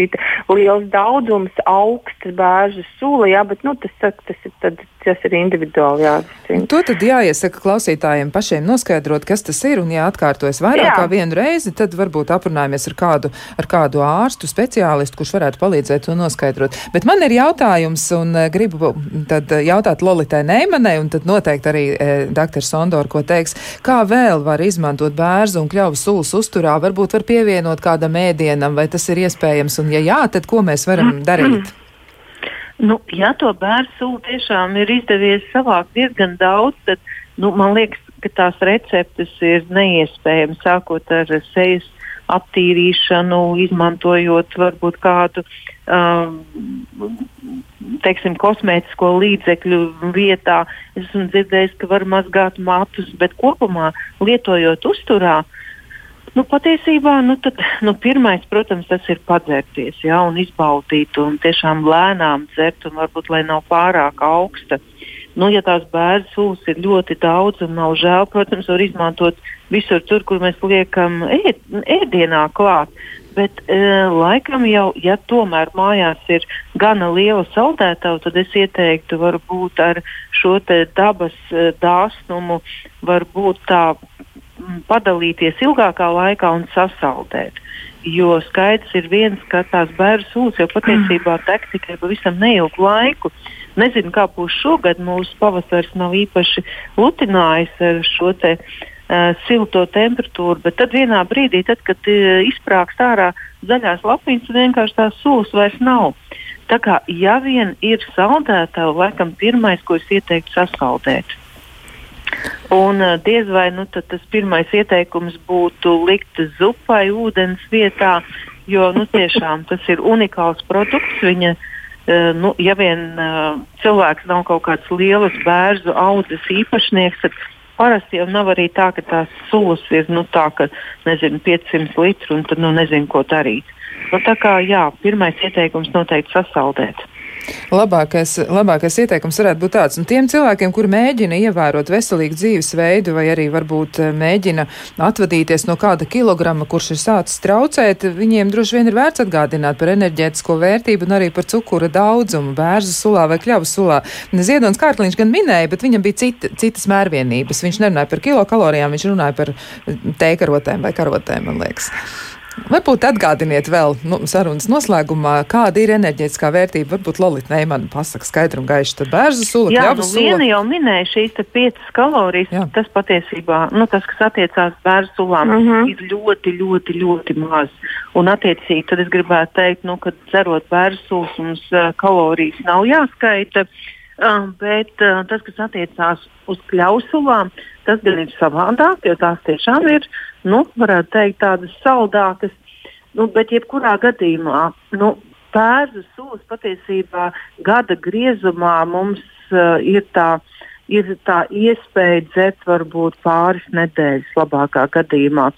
liels daudzums, augsts bērnu sula, jā, bet nu, tas, tas, ir, tad, tas ir individuāli jārisina. To tad jāiesaka klausītājiem pašiem noskaidrot, kas tas ir, un ja atkārtojas vairāk jā. kā vienu reizi, tad varbūt aprunājamies ar kādu, ar kādu ārstu, speciālistu, kurš varētu palīdzēt to noskaidrot. Bet man ir jautājums, un eh, gribu tad jautāt Lolitai Neimanai, un tad noteikti arī e, dr. Sondor, ko teiks, kā vēl var izmantot bērnu un kļavu sulas uzturā? Varbūt var pievienot kādam ēdienam, vai tas ir iespējams, un ja jā, tad ko mēs varam darīt? Nu, ja to bērnu sulu tiešām ir izdevies savākt diezgan daudz, tad nu, man liekas, ka tās receptes ir neiespējamas sākot ar sejas aptīrīšanu, izmantojot varbūt kādu teiksim, kosmētisko līdzekļu vietā. Es esmu dzirdējis, ka var mazgāt matus, bet kopumā lietojot uzturā. Nu, patiesībā nu, tad, nu, pirmais, protams, tas ir padzerties ja, un izbaudīt, un tiešām lēnām dzert, un varbūt lai nav pārāk augsta. Nu, ja tās bērnu sūs ir ļoti daudz un nav žēl, protams, var izmantot visur tur, kur mēs liekam ēd, ēdienā klāt bet uh, laikam jau, ja tomēr mājās ir gana liela saldētava, tad es ieteiktu varbūt ar šo dabas uh, dāsnumu varbūt tā padalīties ilgākā laikā un sasaldēt. Jo skaidrs ir viens, ka tās bērnu sūds jau patiesībā tek tikai pavisam neilgu laiku. Nezinu, kā būs šogad. Mūsu pavasaris nav īpaši lutinājis ar šo te uh, silto temperatūru, bet tad vienā brīdī, tad, kad uh, izsprāgst ārā zaļās lapiņas, vienkārši tās sulas vairs nav. Tā kā ja vien ir saldētava, laikam pirmais, ko es ieteiktu, sasaldēt. Un uh, diez vai nu, tas pirmais ieteikums būtu likt zupai ūdens vietā, jo nu, tiešām tas ir unikāls produkts. Viņa Uh, nu, ja vien cilvēks nav kaut kāds liels bērnu audzes īpašnieks, tad parasti jau nav arī tā, ka tās sulas ir nu, tā, ka, nezinu, 500 litru un tad nu, nezinu, ko darīt. Nu, tā kā jā, pirmais ieteikums noteikti sasaldēt. Labākais, labākais ieteikums varētu būt tāds, un tiem cilvēkiem, kuri mēģina ievērot veselīgu dzīvesveidu, vai arī varbūt eh, mēģina atvadīties no kāda kilograma, kurš ir sācis traucēt, viņiem droši vien ir vērts atgādināt par enerģētisko vērtību un arī par cukura daudzumu bērzu sulā vai kļavu sulā. Ziedons Kārkliņš gan minēja, bet viņam bija cita, citas mērvienības. Viņš nerunāja par kilokalorijām, viņš runāja par tēkarotēm vai karotēm, man liekas. Varbūt atgādiniet vēl nu, sarunas noslēgumā, kāda ir enerģētiskā vērtība. Varbūt Lolita Neimana pasaka skaidru un gaišu. Tad bērzu sula, Jā, nu, viena jau minēja šīs piecas kalorijas. Jā. Tas patiesībā, nu, tas, kas attiecās bērnu sulām, Mhm. uh -huh. ir ļoti, ļoti, ļoti maz. Un attiecīgi, tad es gribētu teikt, nu, ka dzerot bērnu sulas mums uh, kalorijas nav jāskaita. Uh, bet uh, tas, kas attiecās uz kļausulām, tas gan ir savādāk, jo tās tiešām ir, nu, varētu teikt, tādas saldākas. Nu, bet jebkurā gadījumā nu, pērzu sulas patiesībā gada griezumā mums uh, ir tā. Ir tā iespēja dzert varbūt pāris nedēļas, labākā gadījumā.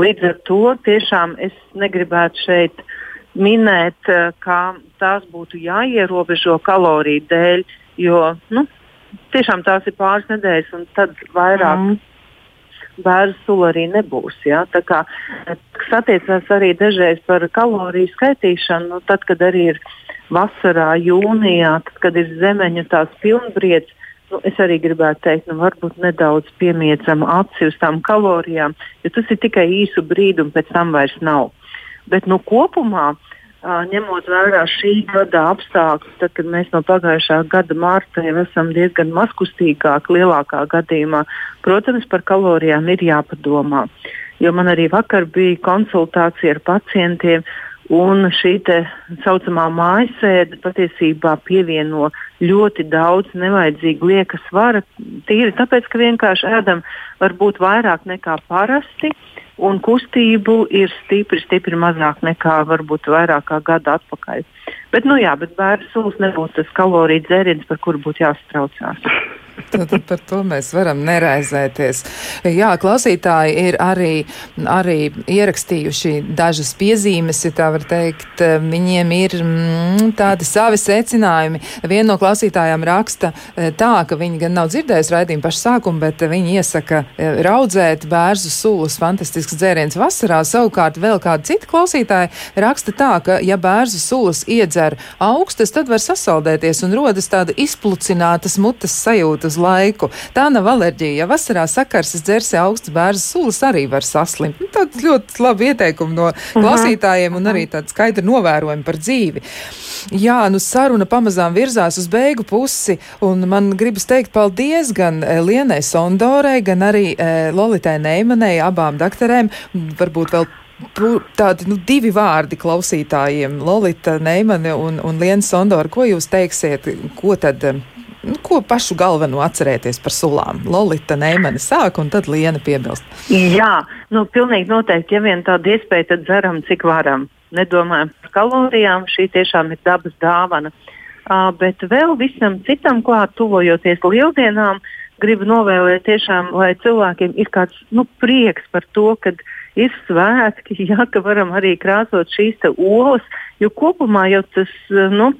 Līdz ar to tiešām es negribētu šeit minēt, uh, ka tās būtu jāierobežo kaloriju dēļ, jo nu, tiešām tās ir pāris nedēļas, un tad vairāk mm. bērnu sula arī nebūs. Ja? Tā kā, kas attiecās arī dažreiz par kaloriju skaitīšanu, nu, tad, kad arī ir vasarā, jūnijā, tad, kad ir zemeņa tās pilnbriedz, nu, es arī gribētu teikt, nu, varbūt nedaudz piemiedzam aci uz tām kalorijām, jo tas ir tikai īsu brīdi un pēc tam vairs nav. Bet nu, kopumā Uh, ņemot vērā šī gada apstākļus, tad, kad mēs no pagājušā gada mārta jau esam diezgan mazkustīgāki, lielākā gadījumā, protams, par kalorijām ir jāpadomā. Jo man arī vakar bija konsultācija ar pacientiem, un šī tā saucamā mājasēde patiesībā pievieno ļoti daudz nevajadzīgu lieka svara. Tīri tāpēc, ka vienkārši ēdam varbūt vairāk nekā parasti un kustību ir stipri, stipri mazāk nekā varbūt vairāk kā gada atpakaļ. Bet, nu jā, bet bērnu sūs nebūs tas kaloriju dzēriens, par kuru būtu jāstraucās. Tad par to mēs varam neraizēties. Jā, klausītāji ir arī, arī ierakstījuši dažas piezīmes, ja tā var teikt. Viņiem ir mm, tādi savi secinājumi. Viena no klausītājām raksta eh, tā, ka viņi gan nav dzirdējusi raidījumu pašu sākumu, bet viņi iesaka eh, raudzēt bērzu sulas fantastisks dzēriens vasarā. Savukārt vēl kāda cita klausītāja raksta tā, ka ja bērzu sulas iedzer augstas, tad var sasaldēties un rodas tāda izplucinātas mutes sajūta uz laiku. Tā nav alerģija. Ja vasarā sakarsis dzersi augsts bērnu sulas, arī var saslimt. Nu, tāds ļoti labi ieteikumi no klausītājiem un arī tāda skaidra novērojuma par dzīvi. Jā, nu saruna pamazām virzās uz beigu pusi, un man gribas teikt paldies gan eh, Lienai Sondorai, gan arī eh, Lolitai Neimanai, abām doktorēm. Varbūt vēl tādi nu, divi vārdi klausītājiem, Lolita Neimane un, un Liena Sondora. Ko jūs teiksiet, ko tad? Nu, ko pašu galveno atcerēties par sulām? Lolita Neimane sāk, un tad Liena piebilst. Jā, nu, pilnīgi noteikti, ja vien tāda iespēja, tad dzeram, cik varam. Nedomājam par kalorijām, šī tiešām ir dabas dāvana. Uh, bet vēl visam citam klāt, tuvojoties lieldienām, gribu novēlēt tiešām, lai cilvēkiem ir kāds nu, prieks par to, ka ir svētki, *laughs* jā, ka varam arī krāsot šīs olas, jo kopumā jau tas, nu,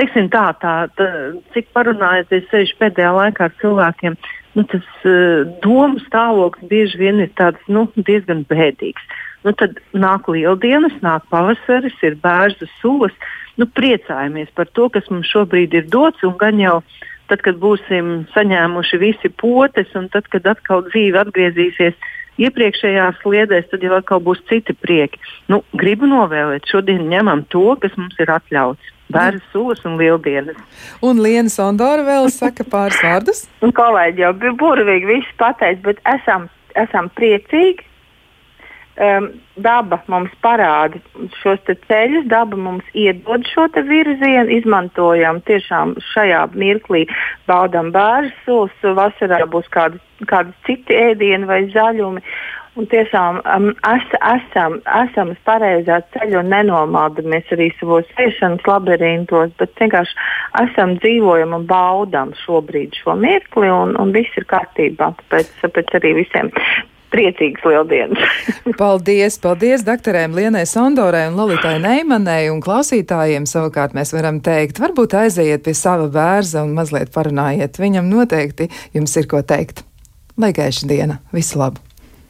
teiksim tā, tā, tā cik parunājoties sevišķi pēdējā laikā ar cilvēkiem, nu, tas uh, domu stāvoklis bieži vien ir tāds, nu, diezgan bēdīgs. Nu, tad nāk lieldienas, nāk pavasaris, ir bērnu sulas. Nu, priecājamies par to, kas mums šobrīd ir dots, un gan jau tad, kad būsim saņēmuši visi potes, un tad, kad atkal dzīve atgriezīsies iepriekšējās sliedēs, tad jau atkal būs citi prieki. Nu, gribu novēlēt, šodien ņemam to, kas mums ir atļauts. Bērnu sulas un lieldienas. Un Liena Sondora vēl saka pāris vārdus. Un kolēģi jau bija burvīgi viss pateicis, bet esam, esam priecīgi, um, daba mums parāda šos ceļus, daba mums iedod šo virzienu, izmantojam tiešām šajā mirklī, baudām bērnu sulas, vasarā būs kādi, kādi citi ēdieni vai zaļumi. Un tiešām um, es, esam, esam uz pareizā ceļa un nenomaldamies arī savos iešanas labirintos, bet vienkārši esam dzīvojam un baudām šobrīd šo mirkli un, un viss ir kārtībā. Tāpēc, tāpēc arī visiem priecīgas lieldienas. *laughs* paldies, paldies doktorēm Lienai Sondorai un Lolitai Neimanai un klausītājiem savukārt mēs varam teikt, varbūt aiziet pie sava bērza un mazliet parunājiet. Viņam noteikti jums ir ko teikt. Lai gaiša diena, visu labu!